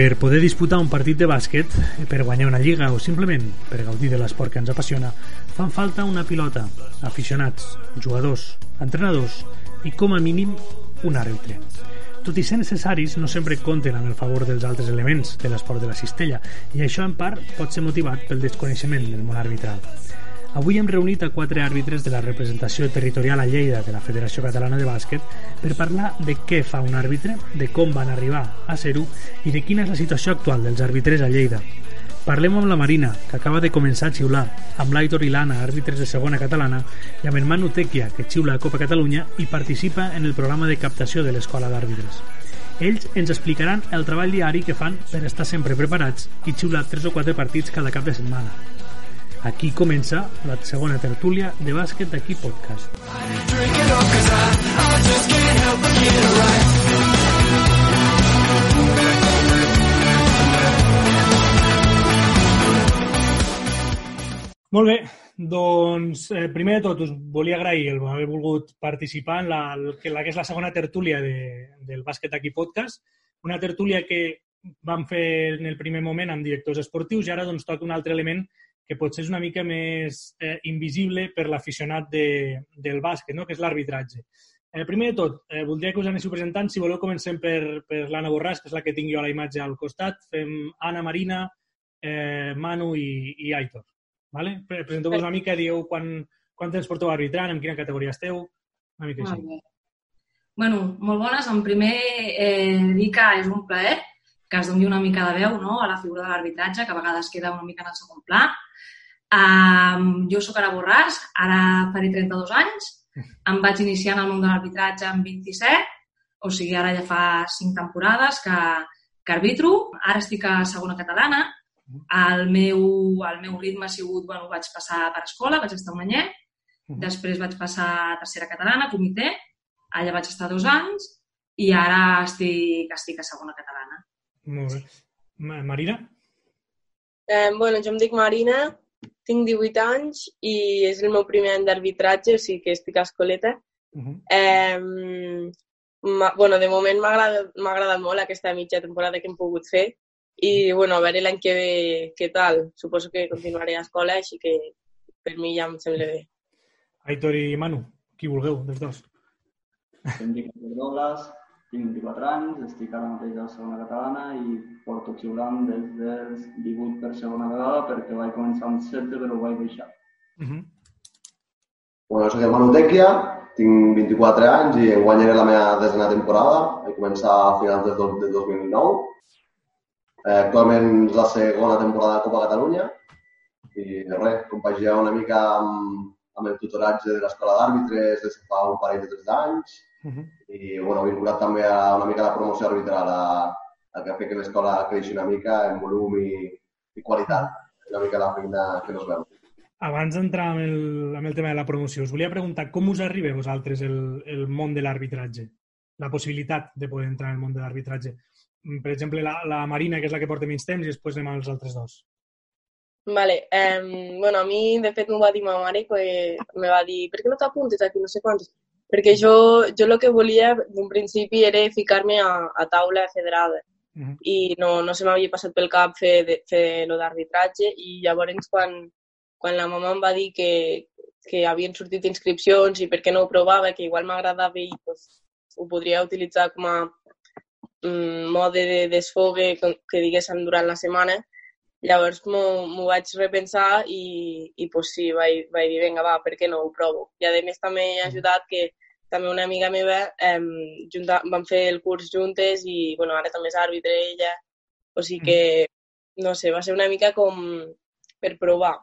Per poder disputar un partit de bàsquet, per guanyar una lliga o simplement per gaudir de l'esport que ens apassiona, fan falta una pilota, aficionats, jugadors, entrenadors i, com a mínim, un àrbitre. Tot i ser necessaris, no sempre compten amb el favor dels altres elements de l'esport de la cistella i això, en part, pot ser motivat pel desconeixement del món arbitral. Avui hem reunit a quatre àrbitres de la representació territorial a Lleida de la Federació Catalana de Bàsquet per parlar de què fa un àrbitre, de com van arribar a ser-ho i de quina és la situació actual dels àrbitres a Lleida. Parlem amb la Marina, que acaba de començar a xiular, amb l'Aitor i àrbitres de segona catalana, i amb en Manu Tequia, que xiula a Copa Catalunya i participa en el programa de captació de l'Escola d'Àrbitres. Ells ens explicaran el treball diari que fan per estar sempre preparats i xiular tres o quatre partits cada cap de setmana. Aquí comença la segona tertúlia de bàsquet d'aquí podcast. Molt bé, doncs eh, primer de tot us volia agrair el haver volgut participar en la, que la que és la segona tertúlia de, del bàsquet aquí podcast, una tertúlia que vam fer en el primer moment amb directors esportius i ara doncs toca un altre element que potser és una mica més eh, invisible per l'aficionat de, del bàsquet, no? que és l'arbitratge. Eh, primer de tot, eh, voldria que us anéssiu presentant. Si voleu, comencem per, per l'Anna Borràs, que és la que tingui jo a la imatge al costat. Fem Anna, Marina, eh, Manu i, i Aitor. Vale? Presenteu-vos una mica, dieu quan, quan temps porteu arbitrant, en quina categoria esteu, una mica així. Bueno, molt bones. En primer, eh, dir que és un plaer que es doni una mica de veu no? a la figura de l'arbitratge, que a vegades queda una mica en el segon pla. Um, jo sóc Ara Borràs, ara faré 32 anys. Em vaig iniciar en el món de l'arbitratge amb 27, o sigui, ara ja fa 5 temporades que, que arbitro. Ara estic a segona catalana. El meu, el meu ritme ha sigut, bueno, vaig passar per escola, vaig estar un anyet, després vaig passar a tercera catalana, comitè, allà vaig estar dos anys i ara estic, estic a segona catalana. Molt bé. Ma- Marina? Eh, bueno, jo em dic Marina, tinc 18 anys i és el meu primer any d'arbitratge, o sigui que estic a escoleta. Uh -huh. Eh, ma, bueno, de moment m'ha agradat, agradat molt aquesta mitja temporada que hem pogut fer i bueno, a veure l'any que ve què tal. Suposo que continuaré a escola, així que per mi ja em sembla bé. Aitor i Manu, qui vulgueu, dels dos. Em dic Aitor Douglas, 24 anys, estic ara mateix a la segona catalana i porto xiulant des dels 18 per segona vegada perquè vaig començar amb 7 però ho vaig deixar. Uh -huh. Bueno, soc el Manu Tequia, tinc 24 anys i enguany era la meva desena temporada. Vaig començar a finals del 2009. Eh, actualment és la segona temporada de Copa Catalunya i res, compaginar una mica amb, amb el tutoratge de l'escola d'àrbitres des de fa un parell de tres anys Uh -huh. i bueno, vinculat també a una mica la promoció arbitral, a, a que fer que l'escola creixi una mica en volum i, i qualitat. Una mica la feina que nos veu. Abans d'entrar amb, el, amb el tema de la promoció, us volia preguntar com us arriba a vosaltres el, el món de l'arbitratge? La possibilitat de poder entrar en el món de l'arbitratge. Per exemple, la, la Marina, que és la que porta menys temps, i després anem als altres dos. Vale, eh, bueno, a mi de fet m'ho va dir ma mare que me va dir per què no t'apuntes aquí, no sé quants? Perquè jo, jo el que volia d'un principi era ficar-me a, a taula federada Uh -huh. i no, no se m'havia passat pel cap fer, de, fer lo d'arbitratge i llavors quan, quan la mama em va dir que, que havien sortit inscripcions i per què no ho provava, que igual m'agradava i pues, ho podria utilitzar com a mm, mode de desfogue com- que diguéssim durant la setmana, llavors m'ho vaig repensar i, i pues sí, vaig, vaig dir, vinga, va, per què no ho provo? I a més també ha ajudat que també una amiga meva eh, junta, vam fer el curs juntes i bueno, ara també és àrbitre ella, o sigui que, no sé, va ser una mica com per provar.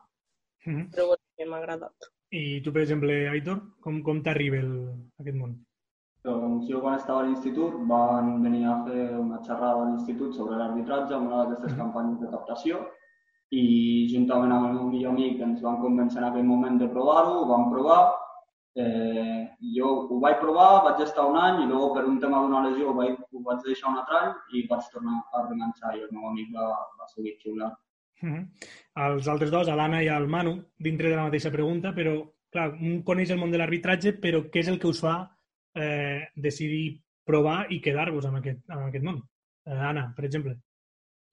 Mm -hmm. però bueno, m'ha agradat. I tu, per exemple, Aitor, com, com t'arriba aquest món? Doncs jo quan estava a l'institut van venir a fer una xerrada a l'institut sobre l'arbitratge amb una d'aquestes campanyes de captació i juntament amb el meu millor amic ens van convèncer en aquell moment de provar-ho, ho vam provar. Eh, jo ho vaig provar, vaig estar un any i després per un tema d'una lesió ho vaig, ho vaig deixar un altre any i vaig tornar a remanxar i el meu amic va, va seguir xiulant. Mm -hmm. Els altres dos, l'Anna i el Manu, dintre de la mateixa pregunta, però, clar, un coneix el món de l'arbitratge, però què és el que us fa eh, decidir provar i quedar-vos amb, aquest, amb aquest món? Eh, Anna, per exemple.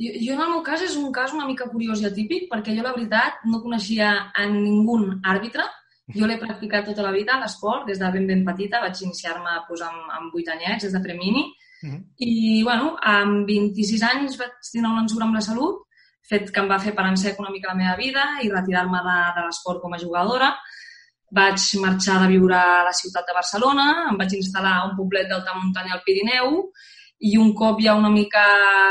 Jo, jo, en el meu cas, és un cas una mica curiós i atípic, perquè jo, la veritat, no coneixia a ningú àrbitre. Jo l'he practicat tota la vida, l'esport, des de ben, ben petita. Vaig iniciar-me pues, amb, amb 8 anyets, des de premini. Mm -hmm. I, bueno, amb 26 anys vaig tenir una ensura amb la salut, fet que em va fer parar en sec una mica la meva vida i retirar-me de, de l'esport com a jugadora. Vaig marxar de viure a la ciutat de Barcelona, em vaig instal·lar a un poblet d'alta muntanya al Pirineu i un cop ja una mica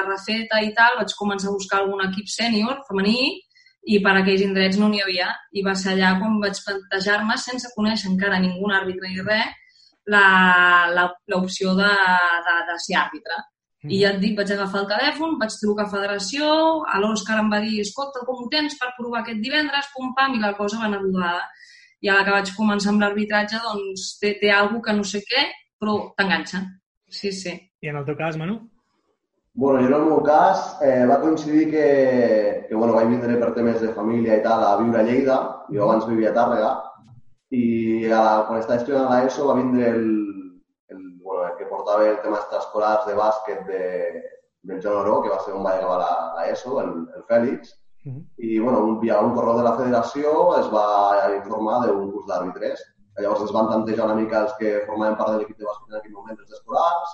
refeta i tal, vaig començar a buscar algun equip sènior, femení, i per aquells indrets no n'hi havia. I va ser allà quan vaig plantejar-me, sense conèixer encara ningú àrbitre ni res, l'opció de, de, de ser àrbitre. I ja et dic, vaig agafar el telèfon, vaig trucar a federació, a l'Òscar em va dir, escolta, com ho tens per provar aquest divendres, pum pam, i la cosa va anar rodada. I a la que vaig començar amb l'arbitratge, doncs té, té alguna que no sé què, però t'enganxa. Sí, sí. I en el teu cas, Manu? Bueno, jo en el meu cas eh, va coincidir que, que bueno, vaig vindre per temes de família i tal a viure a Lleida, jo abans vivia a Tàrrega, i a la, quan estava estudiant a l'ESO va vindre el, el, bueno, el que portava el tema extraescolars de bàsquet de, del Joan Oró, que va ser on va acabar la- l'ESO, el, el Fèlix, Mm -hmm. i bueno, un, via un correu de la federació es va informar d'un curs d'àrbitres. Llavors ens van tantejar una mica els que formaven part de l'equip de bàsquet en aquell moment, els escolars,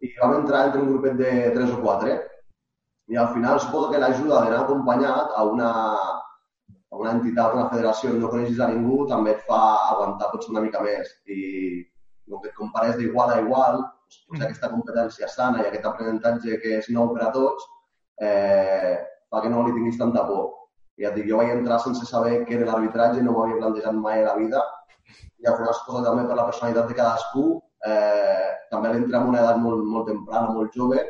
i vam entrar entre un grupet de 3 o 4. I al final suposo que l'ajuda d'anar acompanyat a una, a una entitat, una federació i no coneixis a ningú també et fa aguantar potser una mica més. I el que et compares d'igual a igual, doncs, potser aquesta competència sana i aquest aprenentatge que és nou per a tots, eh, fa que no li tinguis tanta por. I ja et dic, jo vaig entrar sense saber què era l'arbitratge, no m'ho havia plantejat mai a la vida, i al final suposo que també per la personalitat de cadascú, eh, també l'entra en una edat molt, molt temprana, molt jove,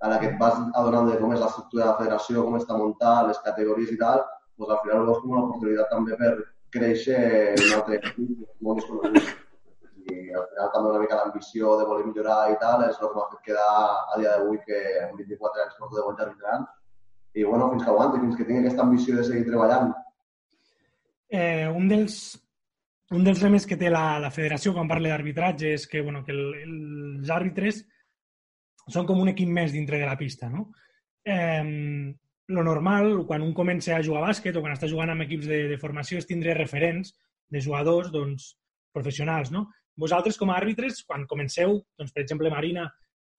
a la que et vas adonant de com és l'estructura de la federació, com està muntada, les categories i tal, doncs al final ho veus com una oportunitat també per créixer en un altre equip molt desconegut. I al final també una mica l'ambició de voler millorar i tal és el que m'ha fet quedar a dia d'avui que amb 24 anys porto de anys arbitrant i bueno, fins que aguanti, fins que tingui aquesta ambició de seguir treballant. Eh, un dels un dels lemes que té la, la federació quan parla d'arbitratge és que, bueno, que el, els àrbitres són com un equip més dintre de la pista, no? Eh, lo normal, quan un comença a jugar a bàsquet o quan està jugant amb equips de, de formació, és tindre referents de jugadors doncs, professionals, no? Vosaltres, com a àrbitres, quan comenceu, doncs, per exemple, Marina,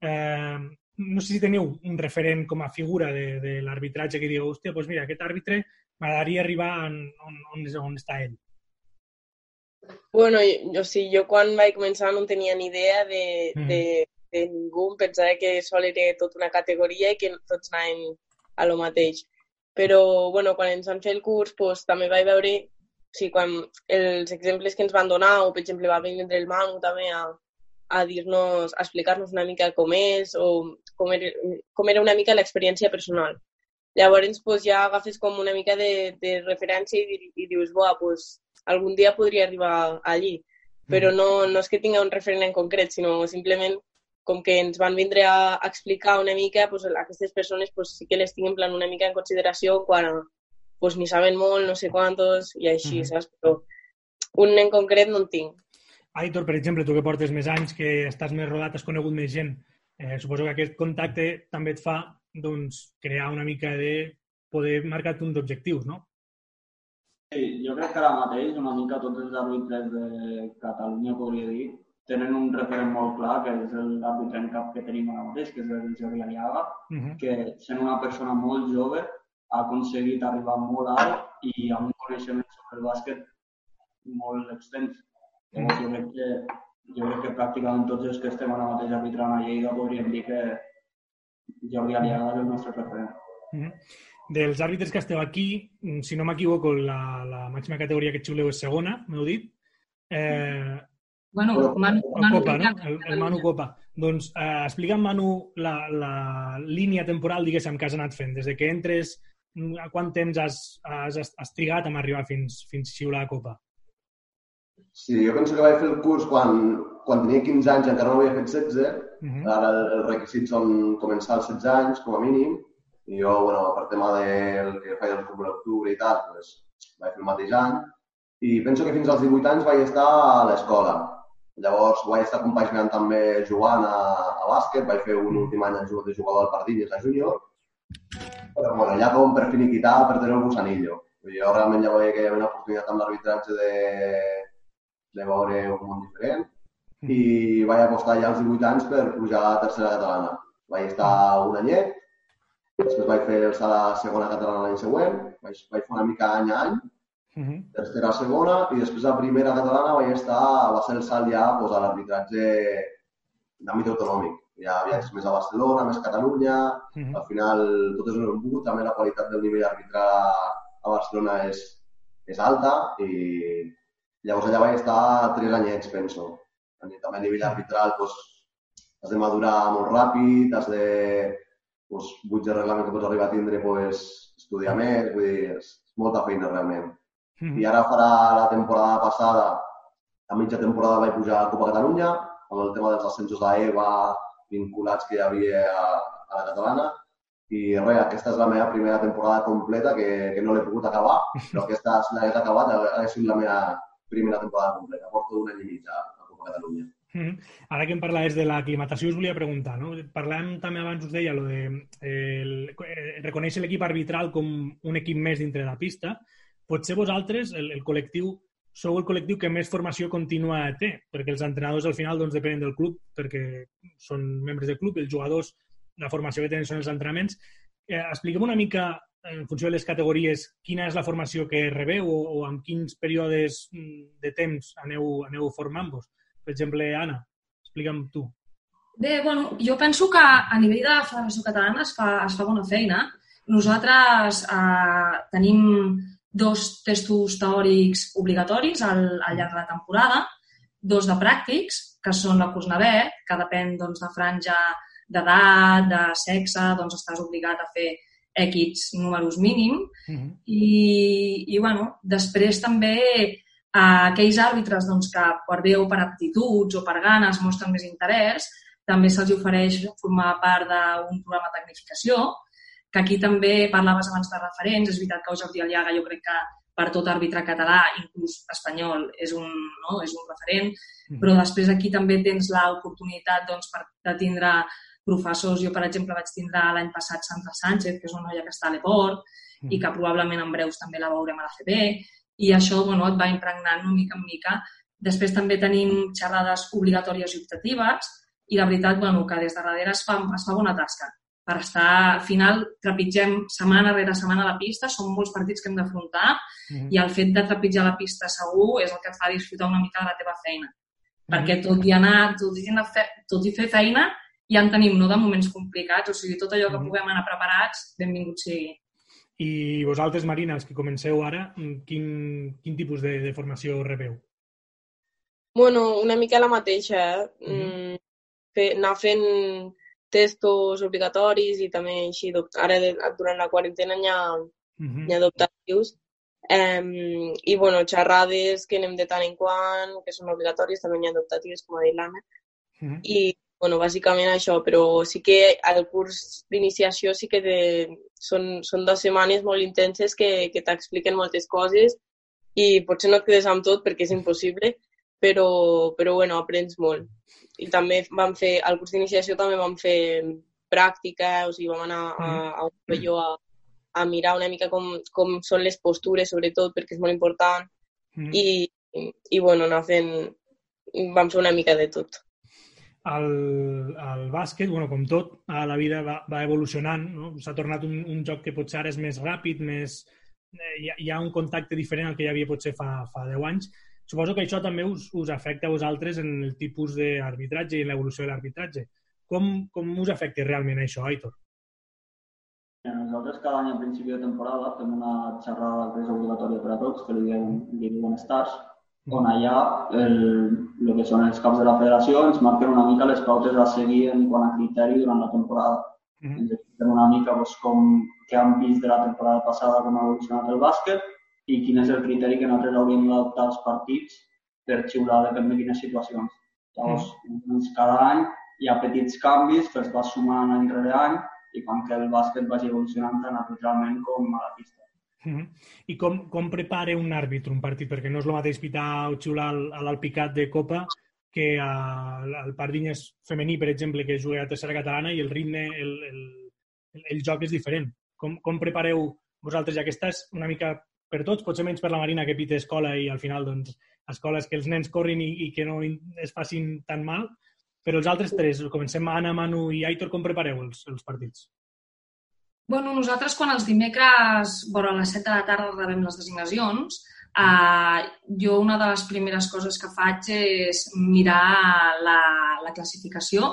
eh, no sé si teniu un referent com a figura de, de l'arbitratge que digueu, hòstia, doncs mira, aquest àrbitre m'agradaria arribar on, on, on, on està ell. Bueno, jo, o sigui, jo quan vaig començar no tenia ni idea de, Mhm. de, de ningú, em pensava que sol era tota una categoria i que tots anaven a lo mateix. Però, bueno, quan ens van fer el curs, pues, també vaig veure, o sigui, quan els exemples que ens van donar, o per exemple va vindre el Manu també a, a dir-nos, a explicar-nos una mica com és, o com era, com era una mica l'experiència personal. Llavors, pues, ja agafes com una mica de, de referència i, i dius, buah, pues, algun dia podria arribar allí. Però no, no és que tinga un referent en concret, sinó simplement com que ens van vindre a, explicar una mica, pues, aquestes persones pues, sí que les tinc en plan una mica en consideració quan pues, ni saben molt, no sé quantos, i així, Mhm. saps? Però un en concret no en tinc. Aitor, per exemple, tu que portes més anys, que estàs més rodat, has conegut més gent, eh, suposo que aquest contacte també et fa doncs, crear una mica de poder marcar-te uns objectius, no? Sí, jo crec que ara mateix una mica tots els àrbitres de Catalunya, podria dir, tenen un referent molt clar, que és l'àrbitre en cap que tenim ara mateix, que és el Jordi Aliaga, Uh -huh. que sent una persona molt jove ha aconseguit arribar molt alt i amb un coneixement sobre el bàsquet molt extens. Llavors, jo crec que, jo crec que pràcticament tots els que estem ara mateix arbitrant a Lleida podríem dir que Jordi Aliaga és el nostre referent. Uh -huh. dels àrbitres que esteu aquí, mm, si no m'equivoco, la, la màxima categoria que xiuleu és segona, m'heu dit. Eh, Bueno, Manu, el Manu Copa, no? El, el Manu Copa. Doncs eh, explica'm, Manu, la, la línia temporal, diguéssim, que has anat fent. Des de que entres, mm, a quant temps has, has, has trigat en arribar fins, fins a xiular la Copa? Sí, jo penso que vaig fer el curs quan, quan tenia 15 anys, encara no havia fet 16. Uh -huh. Ara el, el requisit són començar als 16 anys, com a mínim. I jo, bueno, per tema del que faig del futbol d'octubre i tal, pues, vaig fer el mateix any. I penso que fins als 18 anys vaig estar a l'escola. Llavors vaig estar compaginant també jugant a, a bàsquet, vaig fer un últim any de jugador al Pardines a júnior. Però bueno, ja com per finiquitar, per tenir el gusanillo. Jo realment ja veia que hi havia una oportunitat amb l'arbitratge de, de veure un món diferent i vaig apostar ja als 18 anys per pujar a tercera catalana. Vaig estar un anyet, després vaig fer el salt a segona catalana l'any següent, vaig, vaig fer una mica any a any, Uh -huh. tercera a segona, i després a primera catalana vaig estar, va ser el salt ja pues, a l'arbitratge d'àmbit autonòmic. Ja viatges més a Barcelona, més Catalunya, Uh -huh. al final tot és un embut, també la qualitat del nivell arbitral a Barcelona és, és alta i llavors allà vaig estar tres anyets, penso. També a nivell arbitral doncs, has de madurar molt ràpid, has de... Doncs, buits de reglament que pots arribar a tindre, doncs, estudiar més, vull dir, és molta feina realment. Uh -huh. I ara farà la temporada passada, a mitja temporada vaig pujar a Copa Catalunya, amb el tema dels ascensos d'EVA vinculats que hi havia a, a la catalana. I res, aquesta és la meva primera temporada completa, que, que no l'he pogut acabar, però aquesta, si l'hagués acabat, ha sigut la meva primera temporada completa. Porto un any i mig a, Copa Catalunya. Mm. Ara que em parlaves de l'aclimatació, us volia preguntar, no? Parlàvem també abans, us deia, lo de eh, el, eh, reconèixer l'equip arbitral com un equip més dintre la pista. Potser vosaltres, el, el col·lectiu, sou el col·lectiu que més formació contínua té, perquè els entrenadors al final doncs, depenen del club, perquè són membres del club, els jugadors, la formació que tenen són els entrenaments. Eh, expliquem una mica, en funció de les categories, quina és la formació que rebeu o, o en quins períodes mm, de temps aneu, aneu formant-vos. Per exemple, Anna, explica'm tu. Bé, bueno, jo penso que a nivell de la Federació Catalana es fa, es fa bona feina. Nosaltres eh, tenim dos testos teòrics obligatoris al, al llarg de la temporada, dos de pràctics, que són la Cusnavet, que depèn doncs, de franja d'edat, de sexe, doncs estàs obligat a fer equips números mínim. Uh -huh. I, i bueno, després també a aquells àrbitres doncs, que per bé o per aptituds o per ganes mostren més interès, també se'ls ofereix formar part d'un programa de tecnificació, que aquí també parlaves abans de referents, és veritat que el Jordi Aliaga jo crec que per tot àrbitre català, inclús espanyol, és un, no? és un referent, però després aquí també tens l'oportunitat doncs, per, de tindre professors. Jo, per exemple, vaig tindre l'any passat Sandra Sánchez, que és una noia que està a l'Eport i que probablement en breus també la veurem a la CB, i això bueno, et va impregnant una mica en mica. Després també tenim xerrades obligatòries i optatives i la veritat bueno, que des de darrere es fa, es fa bona tasca per estar, al final, trepitgem setmana rere setmana la pista, són molts partits que hem d'afrontar Uh -huh. i el fet de trepitjar la pista segur és el que et fa disfrutar una mica de la teva feina. Perquè tot i anar, tot i, anar fe, tot i fer feina, ja en tenim, no de moments complicats, o sigui, tot allò que Mhm. puguem anar preparats, benvingut sigui. I vosaltres, Marina, els que comenceu ara, quin, quin tipus de, de formació rebeu? Bueno, una mica la mateixa, eh? Mhm. Mm, fer, anar fent testos obligatoris i també així, ara durant la quarantena n'hi ha, -huh. n'hi ha adoptatius. Um, I, bueno, xerrades que anem de tant en quant, que són obligatoris, també n'hi ha adoptatives, com ha dit l'Anna. Uh -huh. I, bueno, bàsicament això, però sí que el curs d'iniciació sí que té, són, són dues setmanes molt intenses que, que t'expliquen moltes coses i potser no et quedes amb tot perquè és impossible, però, però bueno, aprens molt. I també vam fer, al curs d'iniciació també vam fer pràctica, o sigui, vam anar a, a un pavelló a, a mirar una mica com, com són les postures, sobretot, perquè és molt important, -huh. i, i, i bueno, anar fent, vam fer una mica de tot. El, el bàsquet, bueno, com tot, a la vida va, va evolucionant, no? s'ha tornat un, un joc que potser ara és més ràpid, més, eh, hi, ha, hi ha un contacte diferent al que hi havia potser fa, fa 10 anys. Suposo que això també us, us afecta a vosaltres en el tipus d'arbitratge i en l'evolució de l'arbitratge. Com, com us afecta realment això, Aitor? Nosaltres cada any a principi de temporada fem una xerrada que és obligatòria per a tots, que li diuen, li diuen stars, on allà el, el que són els caps de la federació ens marquen una mica les pautes a seguir en quant a criteri durant la temporada. Mm -hmm. Ens expliquen una mica doncs, com què han vist de la temporada passada, com ha evolucionat el bàsquet i quin és el criteri que nosaltres hauríem d'adaptar als partits per xiular depèn de quines situacions. Llavors, mm. doncs, cada any hi ha petits canvis que es va sumant any rere any i fan que el bàsquet vagi evolucionant tant arbitralment com a la pista. I com, com prepara un àrbitre un partit? Perquè no és el mateix pitar o xiular a l'Alpicat de Copa que al, Pardinyes femení, per exemple, que juga a tercera catalana i el ritme, el, el, el, joc és diferent. Com, com prepareu vosaltres, ja que estàs una mica per tots, potser menys per la Marina que pita escola i al final, doncs, escoles que els nens corrin i, i que no es facin tan mal, però els altres tres, comencem Anna, Manu i Aitor, com prepareu els, els partits? Bueno, nosaltres quan els dimecres, bueno, a les 7 de la tarda rebem les designacions, eh, jo una de les primeres coses que faig és mirar la, la classificació,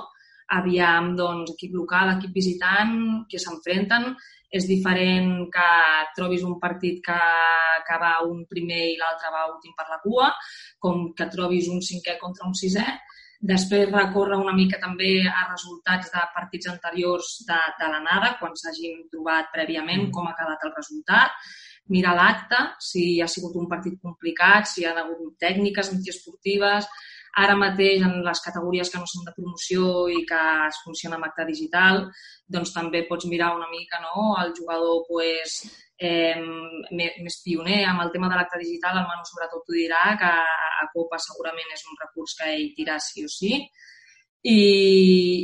aviam, doncs, equip local, equip visitant, que s'enfrenten. És diferent que trobis un partit que, que va un primer i l'altre va últim per la cua, com que trobis un cinquè contra un sisè. Després recorre una mica també a resultats de partits anteriors de, de l'anada, quan s'hagin trobat prèviament mm. com ha quedat el resultat. Mirar l'acte, si ha sigut un partit complicat, si hi ha hagut tècniques antiesportives. Ara mateix, en les categories que no són de promoció i que es funciona amb acte digital, doncs també pots mirar una mica no? el jugador pues, eh, més pioner amb el tema de l'acte digital, el Manu sobretot ho dirà, que a Copa segurament és un recurs que ell tira sí o sí. I,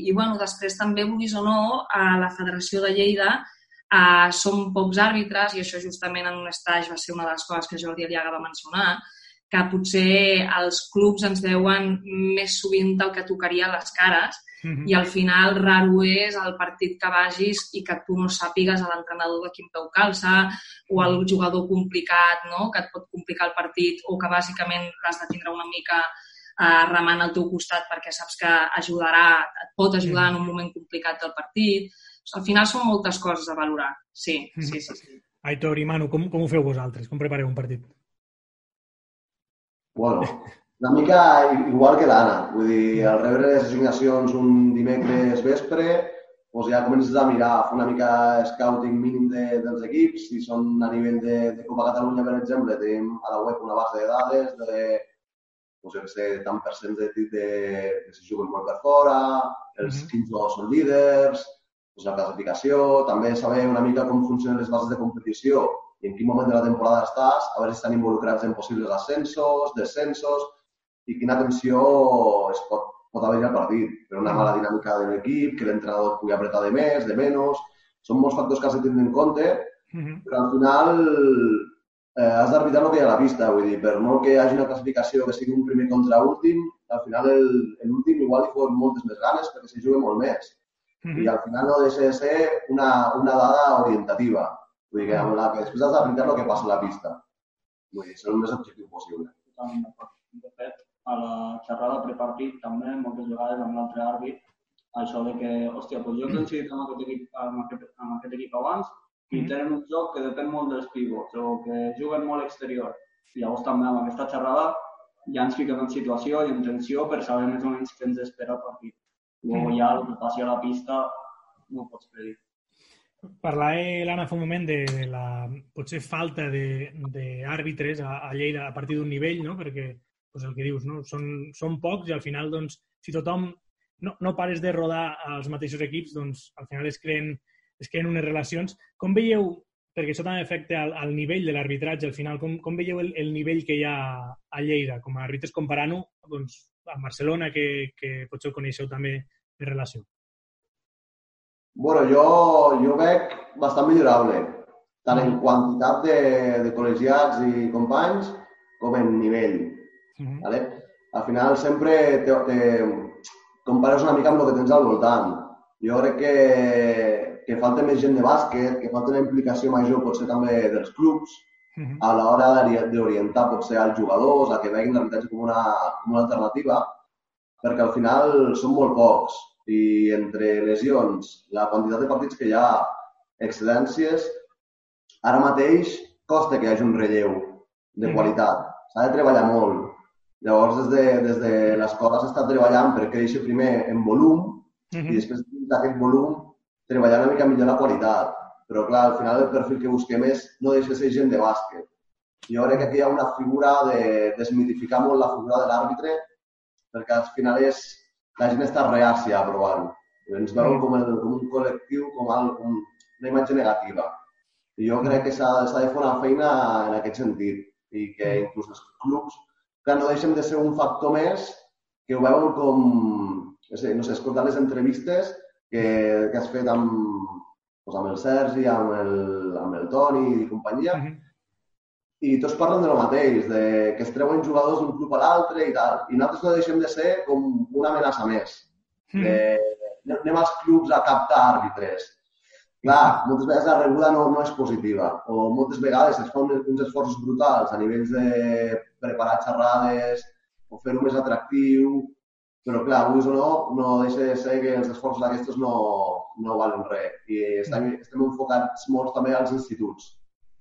i bueno, després també, vulguis o no, a la Federació de Lleida eh, som pocs àrbitres, i això justament en un estatge va ser una de les coses que Jordi Aliaga va mencionar, que potser els clubs ens veuen més sovint del que tocaria les cares -huh. I al final raro és el partit que vagis i que tu no sàpigues a l'entrenador de quin peu calça o el jugador complicat, no? que et pot complicar el partit o que bàsicament l'has de tindre una mica eh, remant al teu costat perquè saps que ajudarà, et pot ajudar en un moment complicat del partit. Al final són moltes coses a valorar. Sí, sí, sí. sí. Aitor i Manu, com, com ho feu vosaltres? Com prepareu un partit? Bueno, una mica igual que l'Anna. Vull dir, al rebre les assignacions un dimecres vespre, doncs ja comences a mirar, a fer una mica scouting mínim de, dels equips. Si són a nivell de, de Copa Catalunya, per exemple, tenim a la web una base de dades de doncs, jo sé, tant percents de, de, de, de si juguen molt per fora, els mm -hmm. quins jugadors són líders, doncs la classificació, també saber una mica com funcionen les bases de competició i en quin moment de la temporada estàs, a veure si estan involucrats en possibles ascensos, descensos, i quina tensió es pot, pot haver al partit. Per una mala dinàmica de l'equip, que l'entrenador pugui apretar de més, de menys... Són molts factors que has de tenir en compte, -huh. però al final eh, has d'arbitrar el que hi ha a la pista. Vull dir, per molt que hi hagi una classificació que sigui un primer contra últim, al final l'últim igual hi fot moltes més ganes perquè se juga molt més. Uh -huh. I al final no deixa de ser una, una dada orientativa. Vull dir que, la després has d'arbitrar el que passa a la pista. Vull dir, ser el més objectiu possible. Totalment d'acord. De fet, a la xerrada prepartit també, moltes vegades amb l'altre àrbit, això de que, hòstia, doncs jo he coincidit amb aquest equip, amb aquest, amb aquest equip abans i mm. tenen un joc que depèn molt dels pivots o que juguen molt exterior. I llavors també amb aquesta xerrada ja ens fiquem en situació i en tensió per saber més o menys què ens espera el partit. Luego mm. ja el que passi a la pista no ho pots predir. Parlava l'Anna fa un moment de la potser falta d'àrbitres a, a Lleida a partir d'un nivell, no? perquè pues el que dius, no? Són, són pocs i al final, doncs, si tothom no, no pares de rodar als mateixos equips, doncs al final es creen, es creen unes relacions. Com veieu, perquè això també afecta al, al nivell de l'arbitratge, al final, com, com veieu el, el nivell que hi ha a Lleida, com a àrbitres comparant-ho doncs, amb Barcelona, que, que potser ho coneixeu també de relació? Bueno, jo, jo veig bastant millorable, tant en quantitat de, de col·legiats i companys com en nivell. -huh. ¿vale? Al final sempre te, te compares una mica amb el que tens al voltant. Jo crec que, que falta més gent de bàsquet, que falta una implicació major potser també dels clubs uh -huh. a l'hora d'orientar potser als jugadors a que veguin l'habitatge com una, com una alternativa, perquè al final són molt pocs i entre lesions, la quantitat de partits que hi ha, excedències. Ara mateix costa que hi hagi un relleu de qualitat. S'ha de treballar molt. Llavors, des de, des de l'escola s'està treballant per créixer primer en volum Uh i -huh. després d'aquest volum treballar una mica millor la qualitat. Però, clar, al final el perfil que busquem és no deixa de ser gent de bàsquet. Jo crec que aquí hi ha una figura de desmitificar molt la figura de l'àrbitre perquè al final és, la gent està reàcia a provar-ho. Ens veuen com, el, com un col·lectiu, com, el, com una imatge negativa. I jo crec que s'ha de fer una feina en aquest sentit i que inclús els clubs que no deixem de ser un factor més que ho veuen com, no sé, no sé escoltant les entrevistes que, que has fet amb, doncs amb el Sergi, amb el, amb el Toni i companyia, Uh -huh. I tots parlen de lo mateix, de que es treuen jugadors d'un club a l'altre i tal. I nosaltres no deixem de ser com una amenaça més. De, anem als clubs a captar àrbitres. Clar, moltes vegades la rebuda no, no és positiva. O moltes vegades es fan uns esforços brutals a nivells de preparar xerrades o fer-ho més atractiu, però clar, vulguis o no, no deixa de ser que els esforços d'aquestos no, no valen res. I estem, estem enfocats molt també als instituts.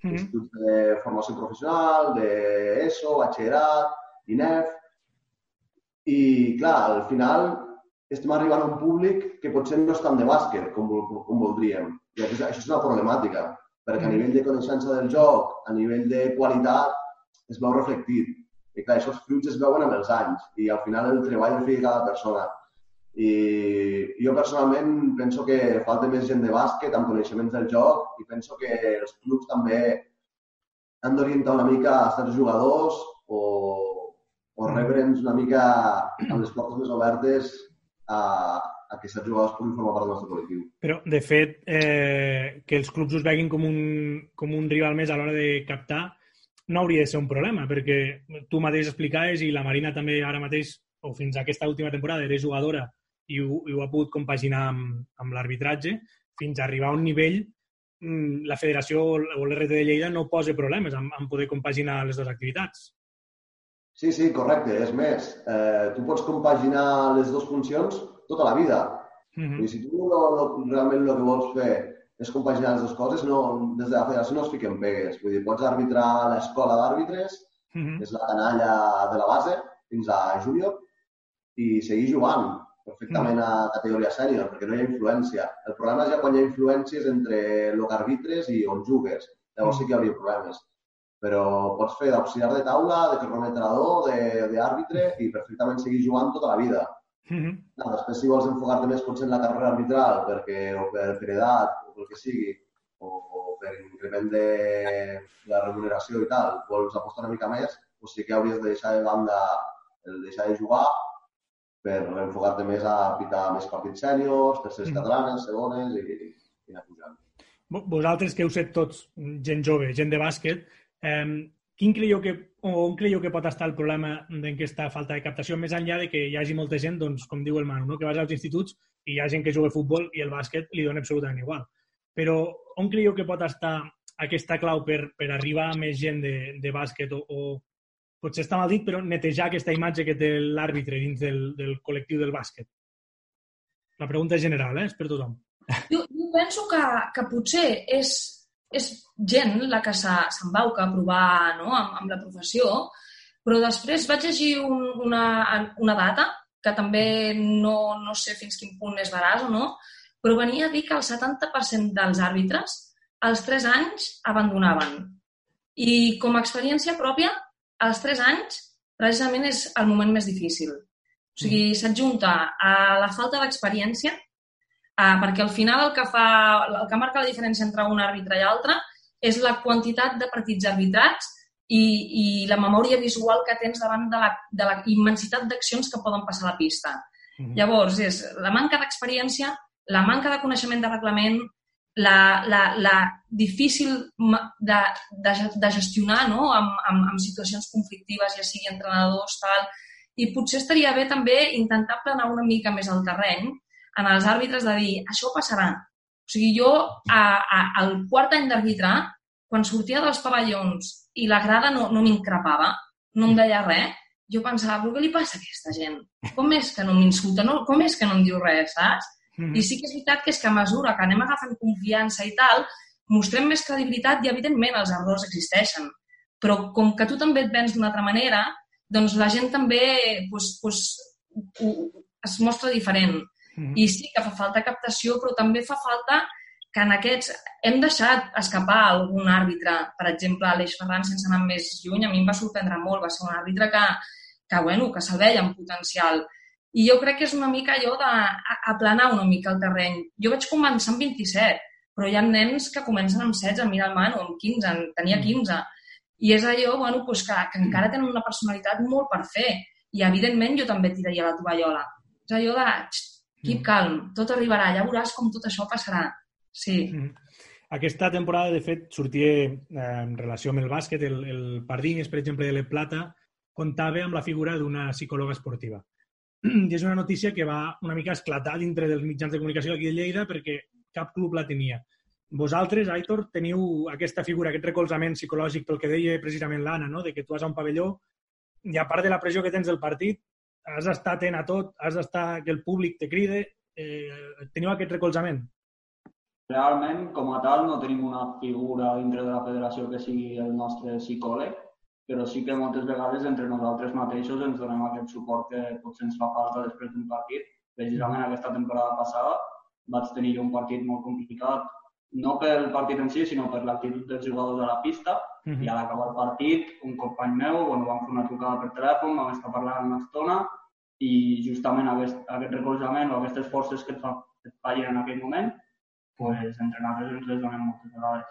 -huh. Instituts de formació professional, d'ESO, batxillerat, INEF... I, clar, al final estem arribant a un públic que potser no és tant de bàsquet com, com voldríem. I això, això és una problemàtica, perquè a nivell de coneixença del joc, a nivell de qualitat, es veu reflectit. I clar, això els fruits es veuen amb els anys i al final el treball el fa cada persona. I jo personalment penso que falta més gent de bàsquet amb coneixements del joc i penso que els clubs també han d'orientar una mica a certs jugadors o, o rebre'ns una mica amb les portes més obertes a, a que certs jugadors puguin formar part del nostre col·lectiu. Però, de fet, eh, que els clubs us veguin com un, com un rival més a l'hora de captar no hauria de ser un problema, perquè tu mateix explicaves i la Marina també ara mateix, o fins a aquesta última temporada, era jugadora i ho, i ho ha pogut compaginar amb, amb l'arbitratge, fins a arribar a un nivell mm, la federació o l'RT de Lleida no posa problemes en, en poder compaginar les dues activitats. Sí, sí, correcte. És més, eh, tu pots compaginar les dues funcions tota la vida. Mm Vull dir, si tu no, no, realment el que vols fer és compaginar les dues coses, no, des de la federació no es fiquen pegues. Vull dir, pots arbitrar a l'escola d'àrbitres, -hmm. que és la canalla de la base, fins a júnior, i seguir jugant perfectament a categoria sènior, perquè no hi ha influència. El problema és ja quan hi ha influències entre el que arbitres i on jugues. Llavors sí que hi hauria problemes. Però pots fer d'auxiliar de taula, de cronometrador, de- d'àrbitre i perfectament seguir jugant tota la vida. Mm -hmm. Clar, després, si vols enfocar-te més potser en la carrera arbitral, perquè, o per, per edat, o pel que sigui, o, o per increment de la remuneració i tal, vols apostar una mica més, doncs sí que hauries de deixar de banda el deixar de jugar per enfocar-te més a pitar més partits sèniors, terceres Mm. catalanes, segones i, i anar pujant. Vo- Vosaltres que heu set tots gent jove, gent de bàsquet, eh, quin creieu que, o on creieu que pot estar el problema d'aquesta falta de captació, més enllà de que hi hagi molta gent, doncs, com diu el Manu, no? que vas als instituts i hi ha gent que juga a futbol i el bàsquet li dona absolutament igual. Però on creieu que pot estar aquesta clau per, per arribar a més gent de, de bàsquet o, o potser està mal dit, però netejar aquesta imatge que té l'àrbitre dins del, del col·lectiu del bàsquet? La pregunta general, eh? és per tothom. Jo, jo penso que, que potser és, és gent la que se- s'embauca a provar no, amb, amb la professió, però després vaig llegir un, una, una data, que també no, no sé fins quin punt és veraç o no, però venia a dir que el 70% dels àrbitres als 3 anys abandonaven. I com a experiència pròpia, als 3 anys precisament és el moment més difícil. O sigui, s'adjunta a la falta d'experiència Ah, perquè al final el que, fa, el que marca la diferència entre un àrbitre i altre és la quantitat de partits arbitrats i, i la memòria visual que tens davant de la, de la immensitat d'accions que poden passar a la pista. Mm -hmm. Llavors, és la manca d'experiència, la manca de coneixement de reglament, la, la, la difícil de, de, de gestionar no? amb, amb, amb situacions conflictives, ja sigui entrenadors, tal, i potser estaria bé també intentar planar una mica més el terreny en els àrbitres de dir, això passarà. O sigui, jo a, a, al quart any d'arbitrar, quan sortia dels pavellons i la grada no, no m'increpava, no em deia res, jo pensava, però què li passa a aquesta gent? Com és que no m'insulta? No, com és que no em diu res, saps? Mm. I sí que és veritat que és que a mesura que anem agafant confiança i tal, mostrem més credibilitat i, evidentment, els errors existeixen. Però com que tu també et vens d'una altra manera, doncs la gent també pues, pues, es mostra diferent. Mm. I sí que fa falta captació, però també fa falta que en aquests hem deixat escapar algun àrbitre. Per exemple, Aleix Ferran, sense anar més lluny, a mi em va sorprendre molt. Va ser un àrbitre que, que, bueno, que se'l veia amb potencial. I jo crec que és una mica allò d'aplanar una mica el terreny. Jo vaig començar amb 27, però hi ha nens que comencen amb 16, mira el Manu, amb 15, en tenia 15. I és allò bueno, doncs que, que encara tenen una personalitat molt per fer. I, evidentment, jo també tiraria la tovallola. És allò de, keep mm. calm, tot arribarà, ja veuràs com tot això passarà. Sí. Mm. Aquesta temporada, de fet, sortia eh, en relació amb el bàsquet, el, el Pardines, per exemple, de Le Plata, comptava amb la figura d'una psicòloga esportiva. I és una notícia que va una mica esclatar dintre dels mitjans de comunicació aquí de Lleida perquè cap club la tenia. Vosaltres, Aitor, teniu aquesta figura, aquest recolzament psicològic pel que deia precisament l'Anna, no? de que tu vas a un pavelló i a part de la pressió que tens del partit, has d'estar atent a tot, has d'estar que el públic te cride, eh, teniu aquest recolzament? Realment, com a tal, no tenim una figura dintre de la federació que sigui el nostre psicòleg, però sí que moltes vegades entre nosaltres mateixos ens donem aquest suport que potser ens fa falta després d'un partit. Precisament aquesta temporada passada vaig tenir un partit molt complicat, no pel partit en si, sinó per l'actitud dels jugadors a la pista, uh -huh. i a l'acabar el partit, un company meu, bueno, vam fer una trucada per telèfon, vam estar parlant una estona, i justament aquest, aquest recolzament o aquestes forces que et, fa, que et fallen en aquell moment, pues, entre nosaltres ens les donem moltes vegades.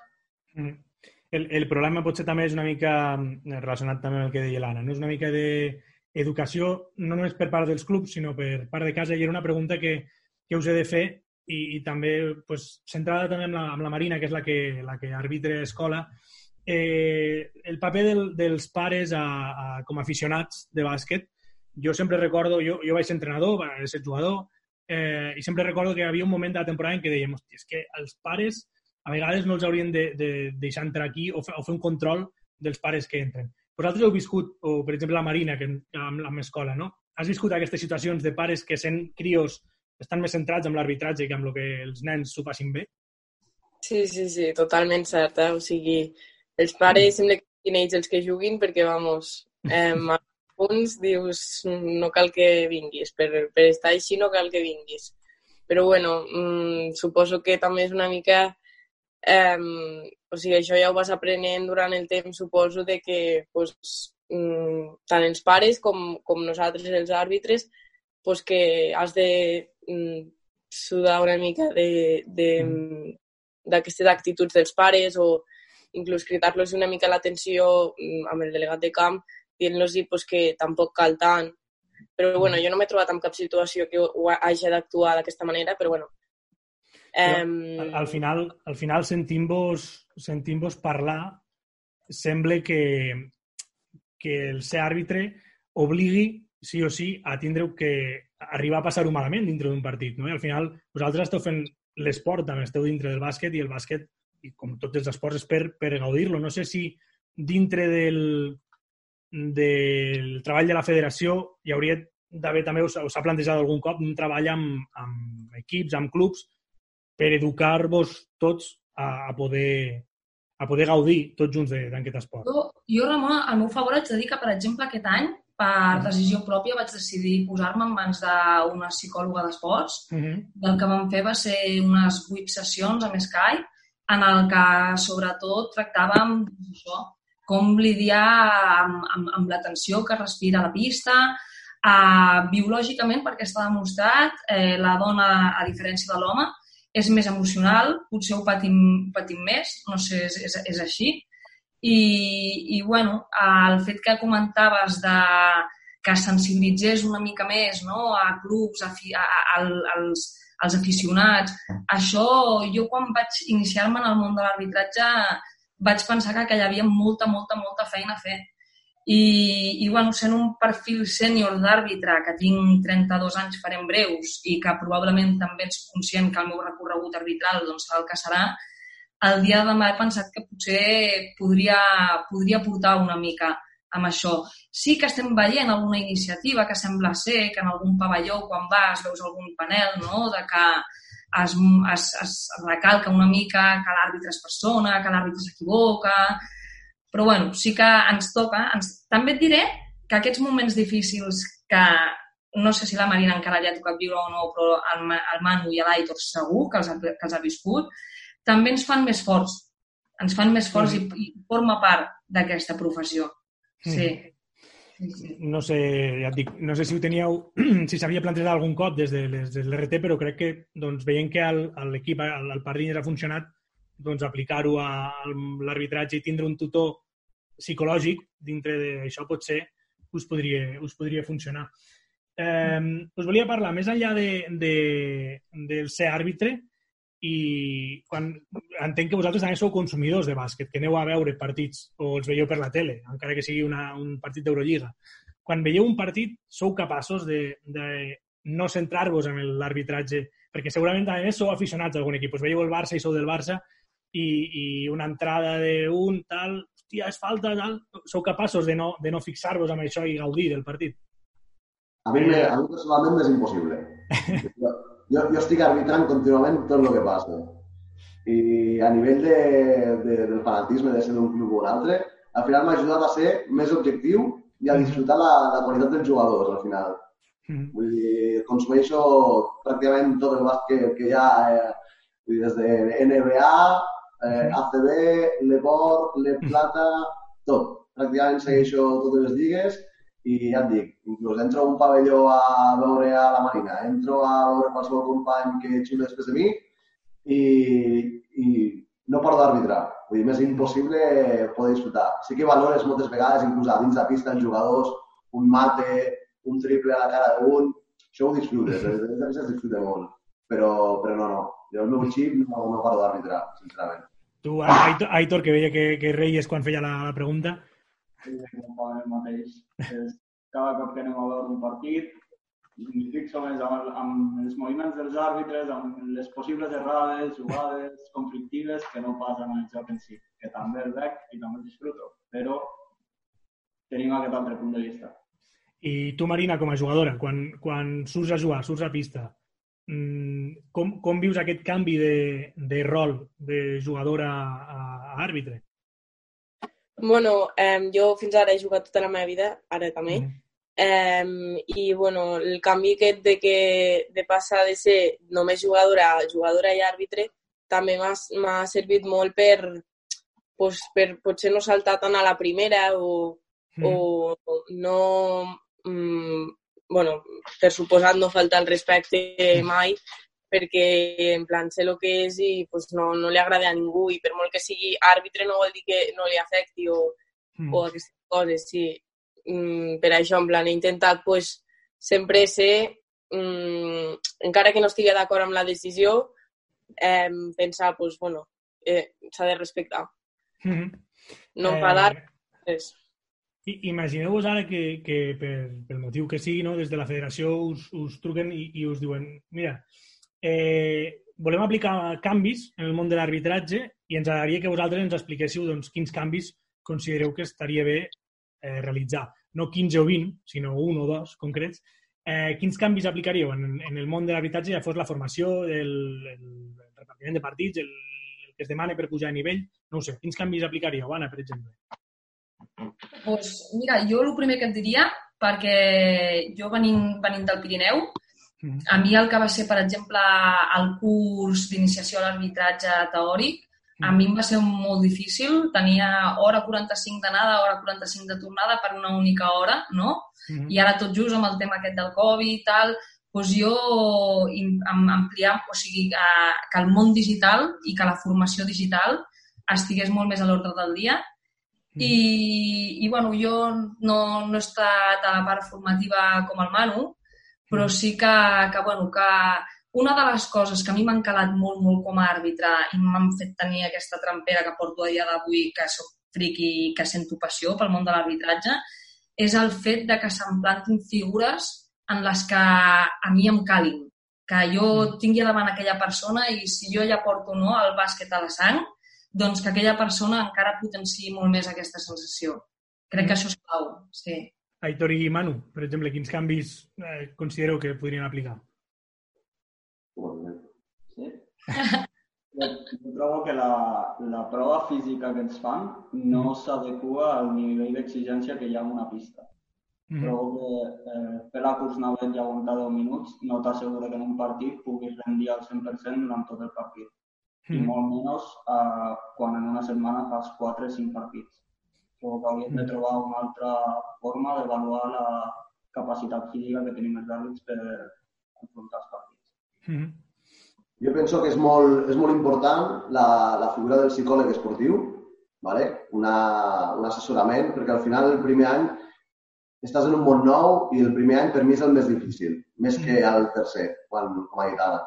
Mm el, el problema potser també és una mica mm, relacionat també amb el que deia l'Anna, no? és una mica d'educació no només per part dels clubs, sinó per part de casa, i era una pregunta que, que us he de fer i, i també pues, centrada també amb la, amb la Marina, que és la que, la que arbitre escola, eh, el paper del, dels pares a, a, com a aficionats de bàsquet, jo sempre recordo, jo, jo vaig ser entrenador, vaig ser jugador, eh, i sempre recordo que hi havia un moment de la temporada en què dèiem, hòstia, és que els pares a vegades no els haurien de, de deixar entrar aquí o fer, o fer un control dels pares que entren. Vosaltres heu viscut, o per exemple la Marina, que amb, amb l'escola, no? Has viscut aquestes situacions de pares que sent crios estan més centrats en l'arbitratge que amb el que els nens s'ho passin bé? Sí, sí, sí, totalment cert. Eh? O sigui, els pares sembla que siguin ells els que juguin perquè, vamos, eh, a punts dius no cal que vinguis. Per, per estar així no cal que vinguis. Però, bueno, mmm, suposo que també és una mica Eh, o sigui, això ja ho vas aprenent durant el temps, suposo, de que pues, mm, tant els pares com, com nosaltres, els àrbitres, pues, que has de mm, sudar una mica mm. d'aquestes actituds dels pares o inclús cridar-los una mica l'atenció mm, amb el delegat de camp, dient-los pues, que tampoc cal tant. Però bueno, jo no m'he trobat en cap situació que hagi d'actuar d'aquesta manera, però bueno, Um... Al, al final, al final sentim-vos sentim parlar, sembla que, que el ser àrbitre obligui, sí o sí, a tindre que arribar a passar-ho malament dintre d'un partit. No? I al final, vosaltres esteu fent l'esport, també esteu dintre del bàsquet, i el bàsquet, i com tots els esports, és per, per gaudir-lo. No sé si dintre del, del treball de la federació hi hauria d'haver també, us, us ha plantejat algun cop, un treball amb, amb equips, amb clubs, per educar-vos tots a, a poder a poder gaudir tots junts d'aquest esport. Jo, jo, Ramon, al meu favor haig de dir que, per exemple, aquest any, per mm. decisió pròpia, vaig decidir posar-me en mans d'una psicòloga d'esports. Uh mm-hmm. -huh. El que vam fer va ser unes vuit sessions amb Skype, en el que, sobretot, tractàvem això, com lidiar amb, amb, amb la tensió que respira la pista, uh, biològicament, perquè està demostrat, eh, la dona, a diferència de l'home, és més emocional, potser ho patim, patim més, no sé, és, és, és així. I, i bueno, el fet que comentaves de que sensibilitzés una mica més no? a clubs, a, a, a, als, als aficionats, això jo quan vaig iniciar-me en el món de l'arbitratge vaig pensar que, que hi havia molta, molta, molta feina a fer i, i bueno, sent un perfil sènior d'àrbitre, que tinc 32 anys farem breus i que probablement també ets conscient que el meu recorregut arbitral doncs, serà el que serà, el dia de demà he pensat que potser podria, podria portar una mica amb això. Sí que estem veient alguna iniciativa que sembla ser que en algun pavelló, quan vas, veus algun panel, no?, de que es, es, es recalca una mica que l'àrbitre és persona, que l'àrbitre s'equivoca... Però, bueno, sí que ens toca. Ens... També et diré que aquests moments difícils que no sé si la Marina encara li ha tocat viure o no, però el, el Manu i l'Aitor segur que els, ha, que els ha viscut, també ens fan més forts. Ens fan més forts mm. i, i forma part d'aquesta professió. Sí. Mm. No sé, ja et dic, no sé si ho teníeu, si s'havia plantejat algun cop des de l'RT, però crec que doncs, veient que l'equip, el, el Pardines ha funcionat, doncs aplicar-ho a l'arbitratge i tindre un tutor psicològic dintre d'això potser us podria, us podria funcionar. Eh, us volia parlar, més enllà de, de, del ser àrbitre, i quan, entenc que vosaltres també sou consumidors de bàsquet, que aneu a veure partits o els veieu per la tele, encara que sigui una, un partit d'Eurolliga. Quan veieu un partit, sou capaços de, de no centrar-vos en l'arbitratge, perquè segurament també sou aficionats a algun equip. Us veieu el Barça i sou del Barça i, i una entrada d'un tal, hòstia, és falta, tal... Sou capaços de no, de no fixar-vos amb això i gaudir del partit? A mi, a mi personalment és impossible. jo, jo estic arbitrant contínuament tot el que passa. I a nivell de, de, del fanatisme de ser d'un club o un altre, al final m'ha ajudat a ser més objectiu i a disfrutar la, la qualitat dels jugadors, al final. Mm. Vull dir, consumeixo pràcticament tot el bàsquet que hi ha, eh, des de NBA, eh, ACB, l'Eport, Le Plata, tot. Pràcticament segueixo totes les lligues i ja et dic, inclús entro a un pavelló a veure a la Marina, entro a veure qualsevol company que xuta després de mi i, i no paro d'arbitrar. Vull dir, m'és impossible poder disfrutar. Sí que valores moltes vegades, inclús a dins de pista, els jugadors, un mate, un triple a la cara d'un, això ho disfrutes, des de es disfruta molt. Però, però no, no. Jo el meu xip no, no paro d'arbitrar, sincerament. Tu, Aitor, que veia que, que reies quan feia la, la pregunta, el mateix. Cada cop que anem a veure un partit, em fixo més amb, amb els moviments dels àrbitres, amb les possibles errades, jugades conflictives, que no pas amb el joc en si, que també el veig i també el disfruto, però tenim aquest altre punt de vista. I tu, Marina, com a jugadora, quan, quan surts a jugar, surts a pista, com, com vius aquest canvi de, de rol de jugadora a, a àrbitre? Bueno, eh, jo fins ara he jugat tota la meva vida, ara també, mm. eh, i bueno, el canvi aquest de, que, de passar de ser només jugadora a jugadora i àrbitre també m'ha servit molt per, pues, per potser no saltar tant a la primera o, mm. o no... Mm, bueno, per suposat no faltar el respecte mai, perquè en plan sé el que és i pues, no, no li agrada a ningú i per molt que sigui àrbitre no vol dir que no li afecti o, mm. o aquestes coses, sí. Mm, per això, en plan, he intentat pues, sempre ser, mm, encara que no estigui d'acord amb la decisió, eh, pensar, pues, bueno, eh, s'ha de respectar. Mm -hmm. No enfadar, eh... res. Imagineu-vos ara que, que per, pel motiu que sigui, no, des de la federació us, us truquen i, i us diuen mira, eh, volem aplicar canvis en el món de l'arbitratge i ens agradaria que vosaltres ens expliquéssiu doncs, quins canvis considereu que estaria bé eh, realitzar. No 15 o 20, sinó un o dos concrets. Eh, quins canvis aplicaríeu en, en el món de l'arbitratge, ja fos la formació, el, el, repartiment de partits, el, el que es demana per pujar a nivell? No sé, quins canvis aplicaríeu, Anna, per exemple? Pues, mira, jo el primer que et diria, perquè jo venint, venint del Pirineu, a mi el que va ser, per exemple, el curs d'iniciació a l'arbitratge teòric, a mi em va ser molt difícil. Tenia hora 45 d'anada, hora 45 de tornada per una única hora, no? Mm -hmm. I ara tot just amb el tema aquest del Covid i tal, doncs jo ampliar, o sigui, que el món digital i que la formació digital estigués molt més a l'ordre del dia. Mm. I, I, bueno, jo no, no he estat a la part formativa com el Manu, però sí que, que, bueno, que una de les coses que a mi m'han calat molt, molt com a àrbitre i m'han fet tenir aquesta trampera que porto a dia d'avui, que soc friqui i que sento passió pel món de l'arbitratge, és el fet de que se'm plantin figures en les que a mi em calin. Que jo mm. tingui davant aquella persona i si jo ja porto no, el bàsquet a la sang, doncs que aquella persona encara potenciï molt més aquesta sensació. Crec que això és clau, sí. Aitor i Manu, per exemple, quins canvis eh, considereu que podrien aplicar? Sí? Jo, trobo que la, la prova física que ens fan no s'adequa al nivell d'exigència que hi ha en una pista. Mm -hmm. Trobo que eh, fer la curs navet i aguantar 10 minuts no t'assegura que en un partit puguis rendir al 100% durant tot el partit. Mm I -hmm. molt menys eh, quan en una setmana fas 4 o 5 partits. Trobo que hauríem de trobar una altra forma d'avaluar la capacitat física que tenim els àrbits per enfrontar els partits. Mm -hmm. Jo penso que és molt, és molt important la, la figura del psicòleg esportiu, vale? Una, un assessorament, perquè al final el primer any estàs en un món nou i el primer any per mi és el més difícil, més que el tercer, quan, com a dit ara.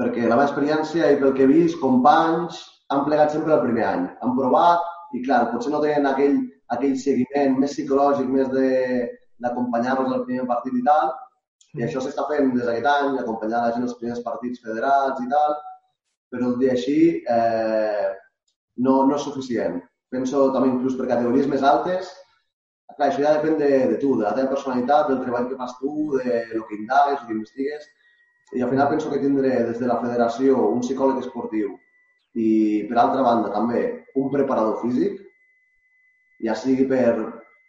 Perquè la meva experiència i pel que he vist, companys han plegat sempre el primer any. Han provat i, clar, potser no tenen aquell, aquell seguiment més psicològic, més de d'acompanyar-los al primer partit i tal, i això s'està fent des d'aquest any, acompanyar la gent als primers partits federats i tal, però el dia així eh, no, no és suficient. Penso també inclús per categories més altes, clar, això ja depèn de, de tu, de la teva personalitat, del treball que fas tu, de lo que indagues, lo que investigues, i al final penso que tindré des de la federació un psicòleg esportiu i, per altra banda, també un preparador físic, ja sigui per,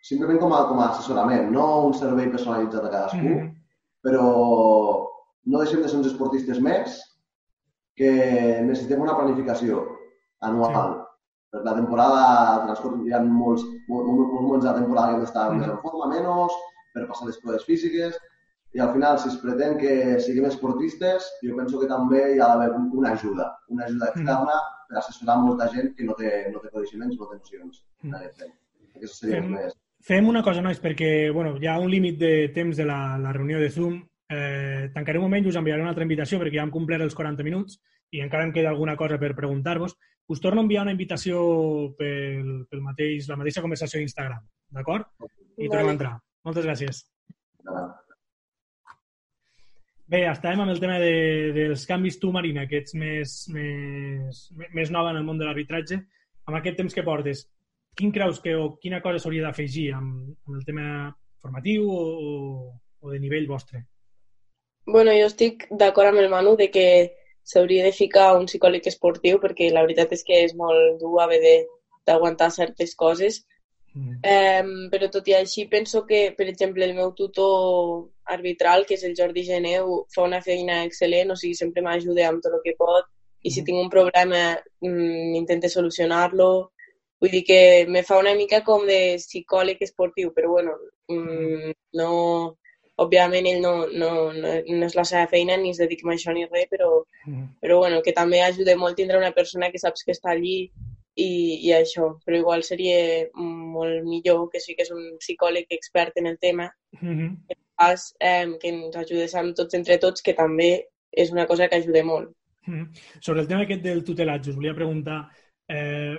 simplement com a, com a assessorament, no un servei personalitzat a cadascú, Mm -hmm. però no deixem de ser uns esportistes més que necessitem una planificació anual. Sí. Per la temporada transcorre, hi ha molts, molts, molts moments de la temporada que hem d'estar Mhm. més en forma, menys, per passar les proves físiques, i al final, si es pretén que siguem esportistes, jo penso que també hi ha d'haver un- una ajuda, una ajuda externa per assessorar molta gent que no té, no té coneixements, no té nocions en aquest tema. Serien Fem- més. Fem una cosa, nois, perquè bueno, hi ha un límit de temps de la, la reunió de Zoom. Eh, tancaré un moment i us enviaré una altra invitació perquè ja hem complert els 40 minuts i encara em queda alguna cosa per preguntar-vos. Us torno a enviar una invitació pel, pel mateix, la mateixa conversació d'Instagram, d'acord? I tornem a entrar. Moltes gràcies. Endavant. Bé, estàvem amb el tema de, dels canvis tu, Marina, que ets més, més, més nova en el món de l'arbitratge. Amb aquest temps que portes, quin creus que o quina cosa s'hauria d'afegir amb, amb el tema formatiu o, o de nivell vostre? Bueno, jo estic d'acord amb el Manu de que s'hauria de ficar un psicòleg esportiu perquè la veritat és que és molt dur haver de- d'aguantar certes coses. Mm. Eh, però tot i així penso que, per exemple, el meu tutor arbitral, que és el Jordi Geneu, fa una feina excel·lent, o sigui, sempre m'ajuda amb tot el que pot i si Mhm. tinc un problema mm, intenta solucionar-lo. Vull dir que me fa una mica com de psicòleg esportiu, però bueno, mm, no, òbviament ell no, no, no, no és la seva feina ni es dedica a això ni res, però, Mm. però bueno, que també ajuda molt tindre una persona que saps que està allí i, i això, però igual seria molt millor que sí que és un psicòleg expert en el tema, Mm pas, eh, que ens ajudés amb tots entre tots, que també és una cosa que ajuda molt. -hmm. Sobre el tema aquest del tutelatge, us volia preguntar, eh,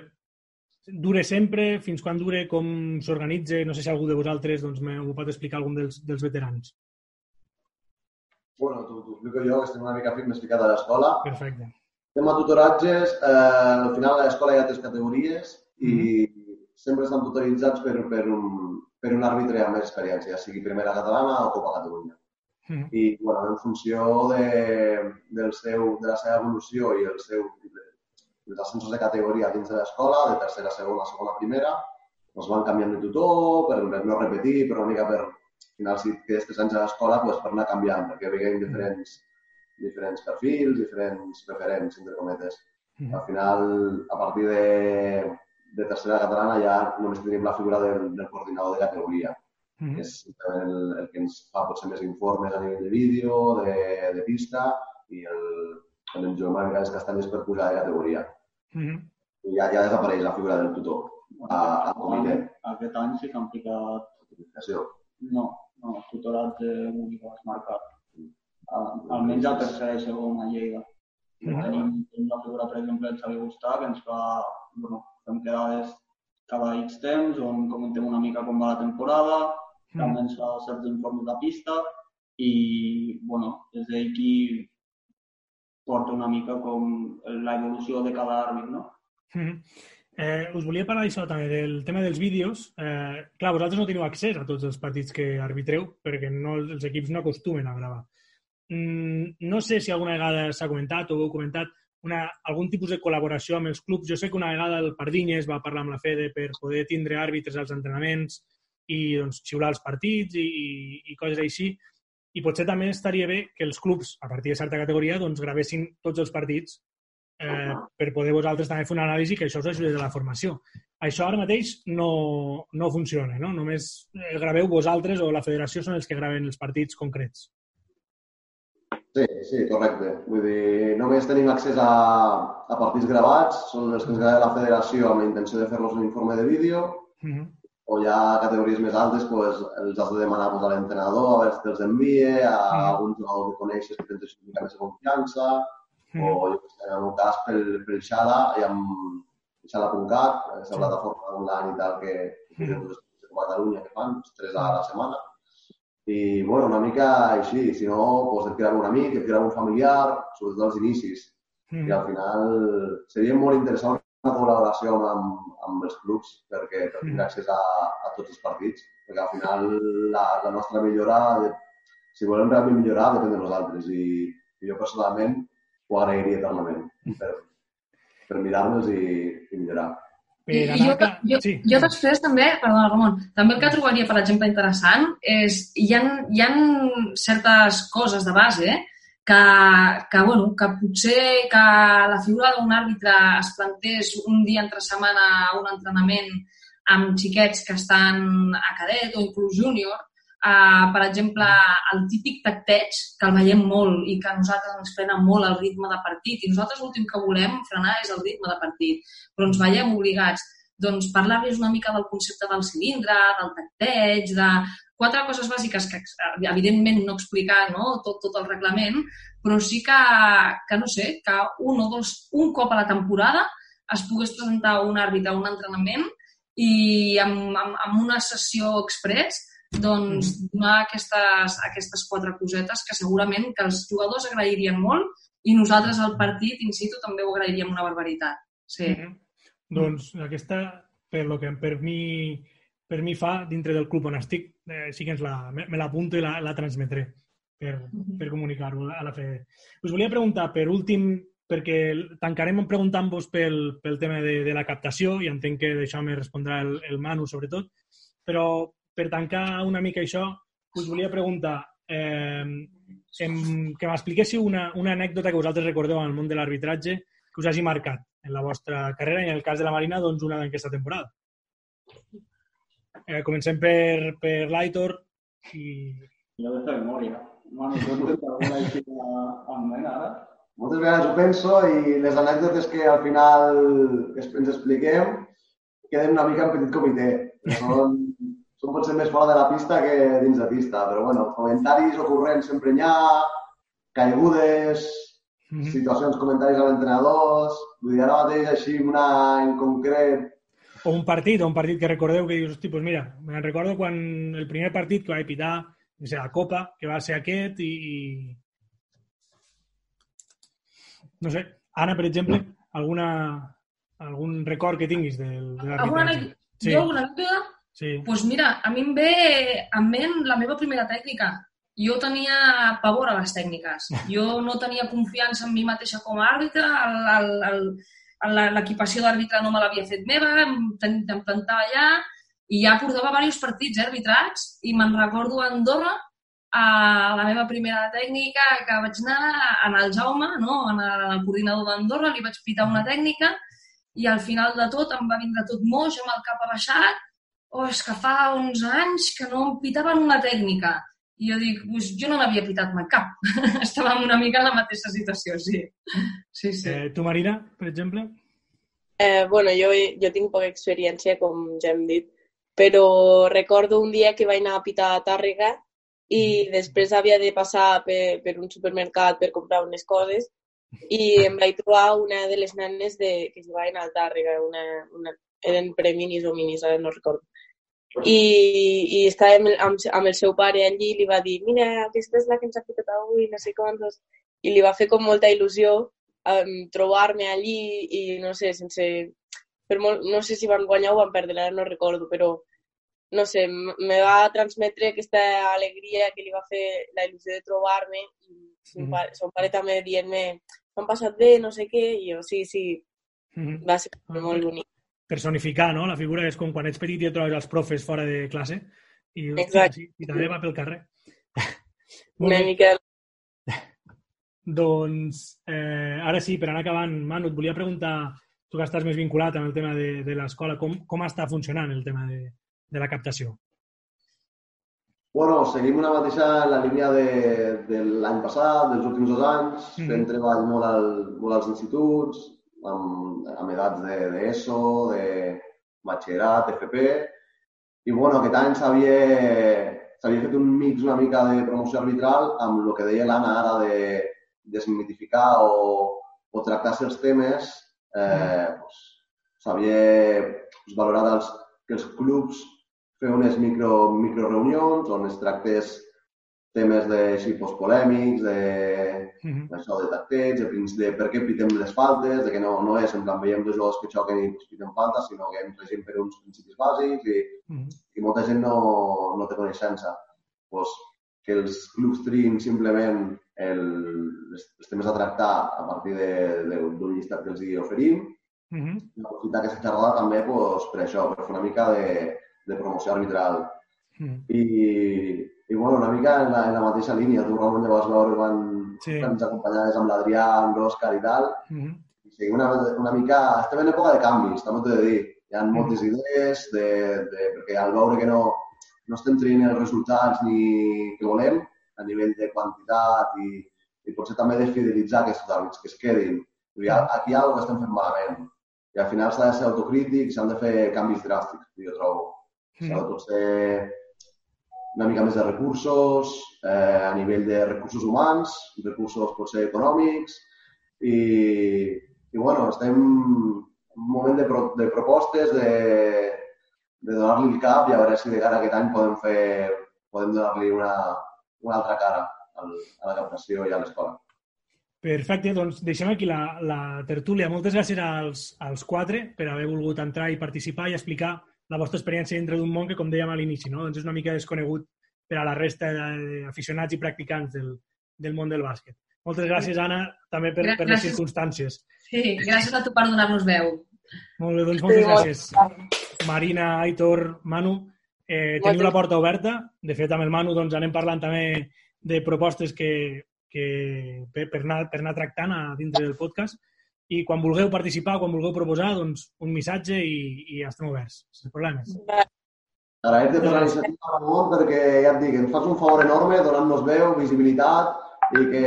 dure sempre? Fins quan dure? Com s'organitza? No sé si algú de vosaltres doncs, me ho pot explicar algun dels, dels veterans. Bueno, t'ho explico jo, que estic una mica més ficat a l'escola. Perfecte. Tema tutoratges, eh, al final a l'escola hi ha tres categories i sempre estan tutoritzats per, per, un, per un àrbitre amb més experiència, ja sigui Primera Catalana o Copa Catalunya. Mm I bueno, en funció de, del seu, de la seva evolució i el seu, els ascensos de categoria dins de l'escola, de tercera, segona, segona, primera, doncs van canviant de tutor per, per no repetir, però una mica per, al final, si quedes tres anys a l'escola, doncs per anar canviant, perquè veiem diferents, diferents perfils, diferents referents, entre cometes. -hmm. Al final, a partir de, de tercera catalana ja només tenim la figura del, del coordinador de categoria, Mm que és el, el que ens fa potser més informes a nivell de vídeo, de, de pista, i el, el ens juguem una mica les castanyes per pujar de categoria. -hmm. I ja, ja desapareix la figura del tutor a- al comitè. Aquest any sí que han ficat... Notificació. No, no, tutoratge únic has marcat. Al- Almenys al tercer i segona Lleida. Mhm. Tenim, tenim la figura, per exemple, del Xavi Gustà, que ens fa, bueno, fem quedades cada X temps, on comentem una mica com va la temporada, també ens fa certs informes de pista i, bueno, és ell qui porta una mica com l'evolució de cada àrbit, no? Mm -hmm. Eh, us volia parlar d'això també, del tema dels vídeos. Eh, clar, vosaltres no teniu accés a tots els partits que arbitreu perquè no, els equips no acostumen a gravar. Mm, no sé si alguna vegada s'ha comentat o heu comentat una, algun tipus de col·laboració amb els clubs. Jo sé que una vegada el Pardinyes va parlar amb la Fede per poder tindre àrbitres als entrenaments i doncs, xiular els partits i, i, i coses així. I potser també estaria bé que els clubs, a partir de certa categoria, doncs, gravessin tots els partits eh, per poder vosaltres també fer una anàlisi que això us ajudi de la formació. Això ara mateix no, no funciona, no? Només graveu vosaltres o la federació són els que graven els partits concrets. Sí, sí, correcte. Vull dir, només tenim accés a, a partits gravats, són els que ens grava la federació amb la intenció de fer-los un informe de vídeo, Mm -hmm. o ja a categories més altes pues, els has de demanar pues, a l'entrenador a veure si te'ls envia, a Mhm. algun jugador que coneixes que tens una mica més confiança, Mm o jo, sé, en el cas pel, pel Xala i amb xala.cat, aquesta plataforma online i tal que, que Mhm. els equips de Catalunya que fan, tres a la setmana. I, bueno, una mica així, si no, doncs et grava un amic, et grava un familiar, sobretot als inicis. Mm I al final seria molt interessant una col·laboració amb, amb, els clubs perquè per tindre accés a, a tots els partits, perquè al final la, la nostra millora, de, si volem realment millorar, depèn de nosaltres i, i jo personalment ho agrairia eternament per, per mirar-nos i, i millorar. Per I, anar... jo, jo, sí. jo després també, perdona Ramon, també el que trobaria, per exemple, interessant és hi ha, hi ha certes coses de base que, que, bueno, que potser que la figura d'un àrbitre es plantés un dia entre setmana un entrenament amb xiquets que estan a cadet o inclús júnior, Uh, per exemple, el típic tacteig, que el veiem molt i que a nosaltres ens frena molt el ritme de partit, i nosaltres l'últim que volem frenar és el ritme de partit, però ens veiem obligats doncs, parlar-los una mica del concepte del cilindre, del tacteig, de quatre coses bàsiques que, evidentment, no explicar no? Tot, tot el reglament, però sí que, que, no sé, que un o dos, un cop a la temporada es pogués presentar un àrbitre a un entrenament i amb, amb, amb una sessió express doncs, donar aquestes, aquestes quatre cosetes que segurament que els jugadors agrairien molt i nosaltres al partit in situ també ho agrairíem una barbaritat. Sí. Mm -hmm. Doncs aquesta, per lo que per mi, per mi fa dintre del club on estic, eh, sí que ens la, me, me l'apunto i la, la transmetré per, per comunicar-ho a la Fede. Us volia preguntar, per últim, perquè tancarem preguntant-vos pel, pel tema de, de la captació i entenc que d'això me respondrà el, el Manu, sobretot, però per tancar una mica això, us volia preguntar eh, em, que m'expliquéssiu una, una anècdota que vosaltres recordeu en el món de l'arbitratge que us hagi marcat en la vostra carrera i en el cas de la Marina, doncs una d'aquesta temporada. Eh, comencem per, per l'Aitor i... Jo de fer memòria. Ara? Moltes vegades ho penso i les anècdotes que al final ens expliquem queden una mica en petit comitè. Són, són potser més fora de la pista que dins de pista, però bueno, comentaris ocorrents sempre n'hi ha, caigudes, Mm -hmm. situacions, comentaris amb entrenadors, vull dir, ara mateix així una en concret O un partit, o un partit que recordeu que dius, hosti, doncs mira, me'n recordo quan el primer partit que vaig pitar, no sé, la Copa, que va ser aquest, i, i... No sé, Anna, per exemple, alguna, algun record que tinguis del, de Alguna l'arbitratge? Sí. Jo alguna anècdota? Sí. Doncs pues mira, a mi em ve en ment la meva primera tècnica. Jo tenia pavor a les tècniques. Jo no tenia confiança en mi mateixa com a àrbitre, l'equipació d'àrbitre no me l'havia fet meva, em, plantava allà i ja portava diversos partits eh, arbitrats i me'n recordo a Andorra a la meva primera tècnica que vaig anar en el Jaume, no? en el coordinador d'Andorra, li vaig pitar una tècnica i al final de tot em va vindre tot moix amb el cap abaixat oh, és que fa 11 anys que no em pitaven una tècnica. I jo dic, pues, jo no n'havia pitat mai cap. Estàvem una mica en la mateixa situació, sí. Sí, sí. Eh, tu, Marina, per exemple? Eh, bueno, jo, jo tinc poca experiència, com ja hem dit, però recordo un dia que vaig anar a pitar a Tàrrega i després havia de passar per, per un supermercat per comprar unes coses i em vaig trobar una de les nanes de, que jugaven al Tàrrega, una, una, eren preminis o minis, ara no recordo. I, i estava amb, amb, amb el seu pare allí i li va dir mira, aquesta és la que ens ha pitat avui, no sé quantos. I li va fer com molta il·lusió um, trobar-me allí i, no sé, sense, per molt, no sé si van guanyar o van perdre, ara no recordo, però no sé, me va transmetre aquesta alegria que li va fer la il·lusió de trobar-me i son, pare, son pare també dient-me m'han passat bé, no sé què, i jo sí, sí, Mm -hmm. va ser molt bonic. Personificar, no? La figura és com quan ets petit i et trobes els profes fora de classe i, Exacte. sí, i també va pel carrer. Una mica... Doncs, eh, ara sí, per anar acabant, Manu, et volia preguntar, tu que estàs més vinculat amb el tema de, de l'escola, com, com està funcionant el tema de, de la captació? Bueno, seguim una mateixa en la línia de, de l'any passat, dels últims dos anys, Mhm. fent treball molt, al, molt als instituts, amb, amb edats de- d'ESO, de, de batxillerat, FP, i bueno, aquest any s'havia fet un mix una mica de promoció arbitral amb el que deia l'Anna ara de desmitificar o, o tractar certs temes, eh, pues, s'havia pues, valorat els, que els clubs fer unes micro, micro reunions on es tractés temes de, pues, polèmics, de, Mm -hmm. això de tacteig, de, de per què pitem les faltes, de que no, no és en plan veiem dos jugadors que xoquen i pues, pitem faltes, sinó que hem regim per uns principis bàsics i, Mm -hmm. i molta gent no, no té coneixença. Pues, que els clubs triïn simplement el, els, els temes a tractar a partir d'un llistat que els hi oferim Mm -hmm. i aprofitar aquesta xerrada també pues, per això, per fer una mica de, de promoció arbitral. Mm -hmm. I, i bueno, una mica en la, en la mateixa línia. Tu, Ramon, ja vas veure quan, Sí. quan ens acompanyaves amb l'Adrià, amb l'Òscar i tal. Mm -hmm. I sí, una, una mica... Estem en època de canvis, també t'ho he de dir. Hi ha moltes idees, de, de, perquè al veure que no, no estem traient els resultats ni que volem, a nivell de quantitat i, i potser també de fidelitzar aquests àrbits, que es quedin. Dir, aquí hi ha alguna que estem fent malament. I al final s'ha de ser autocrític, s'han de fer canvis dràstics, jo trobo. S'ha de potser una mica més de recursos, eh, a nivell de recursos humans, recursos potser econòmics, i, i bueno, estem en un moment de, pro, de propostes, de, de donar-li el cap i a veure si de cara a aquest any podem fer, podem donar-li una, una altra cara al, a la captació i a l'escola. Perfecte, doncs deixem aquí la, la tertúlia. Moltes gràcies als, als quatre per haver volgut entrar i participar i explicar la vostra experiència dintre d'un món que, com dèiem a l'inici, no? doncs és una mica desconegut per a la resta d'aficionats i practicants del, del món del bàsquet. Moltes gràcies, Anna, també per, per les circumstàncies. Sí, gràcies a tu per donar-nos veu. Molt bé, doncs moltes Sí, gràcies. Marina, Aitor, Manu, eh, teniu la porta oberta. De fet, amb el Manu doncs, anem parlant també de propostes que, que per, per, anar, per anar tractant a dintre del podcast. I quan vulgueu participar, quan vulgueu proposar, doncs un missatge i, i estem oberts, sense problemes. Agrair-te per la iniciativa, Ramon, perquè ja et dic, ens fas un favor enorme donant-nos veu, visibilitat i que,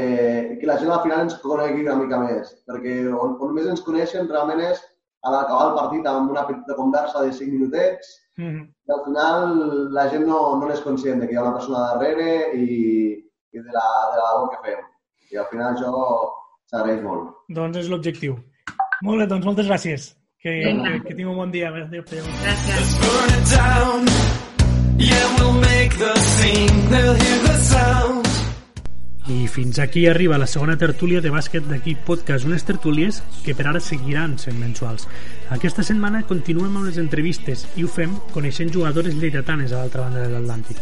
i que la gent al final ens conegui una mica més. Perquè on, on més ens coneixen realment és a l'acabar el partit amb una petita conversa de 5 minutets Mm -hmm. i al final la gent no, no n'és conscient de que hi ha una persona darrere i, i de, la, de la labor que fem. I al final això s'agraeix molt. Doncs és l'objectiu. Molt bé, doncs moltes gràcies. Que, Vinga. que, que tingueu un bon dia. Adéu, adéu. Gràcies. burn it down. Yeah, we'll make the scene. They'll hear the sound. I fins aquí arriba la segona tertúlia de bàsquet d'aquí podcast, unes tertúlies que per ara seguiran sent mensuals. Aquesta setmana continuem amb les entrevistes i ho fem coneixent jugadores lleidatanes a l'altra banda de l'Atlàntic.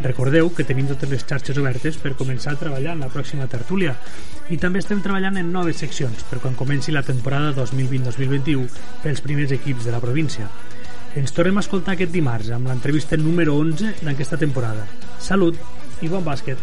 Recordeu que tenim totes les xarxes obertes per començar a treballar en la pròxima tertúlia i també estem treballant en noves seccions per quan comenci la temporada 2020-2021 pels primers equips de la província. Ens tornem a escoltar aquest dimarts amb l'entrevista número 11 d'aquesta temporada. Salut i bon bàsquet!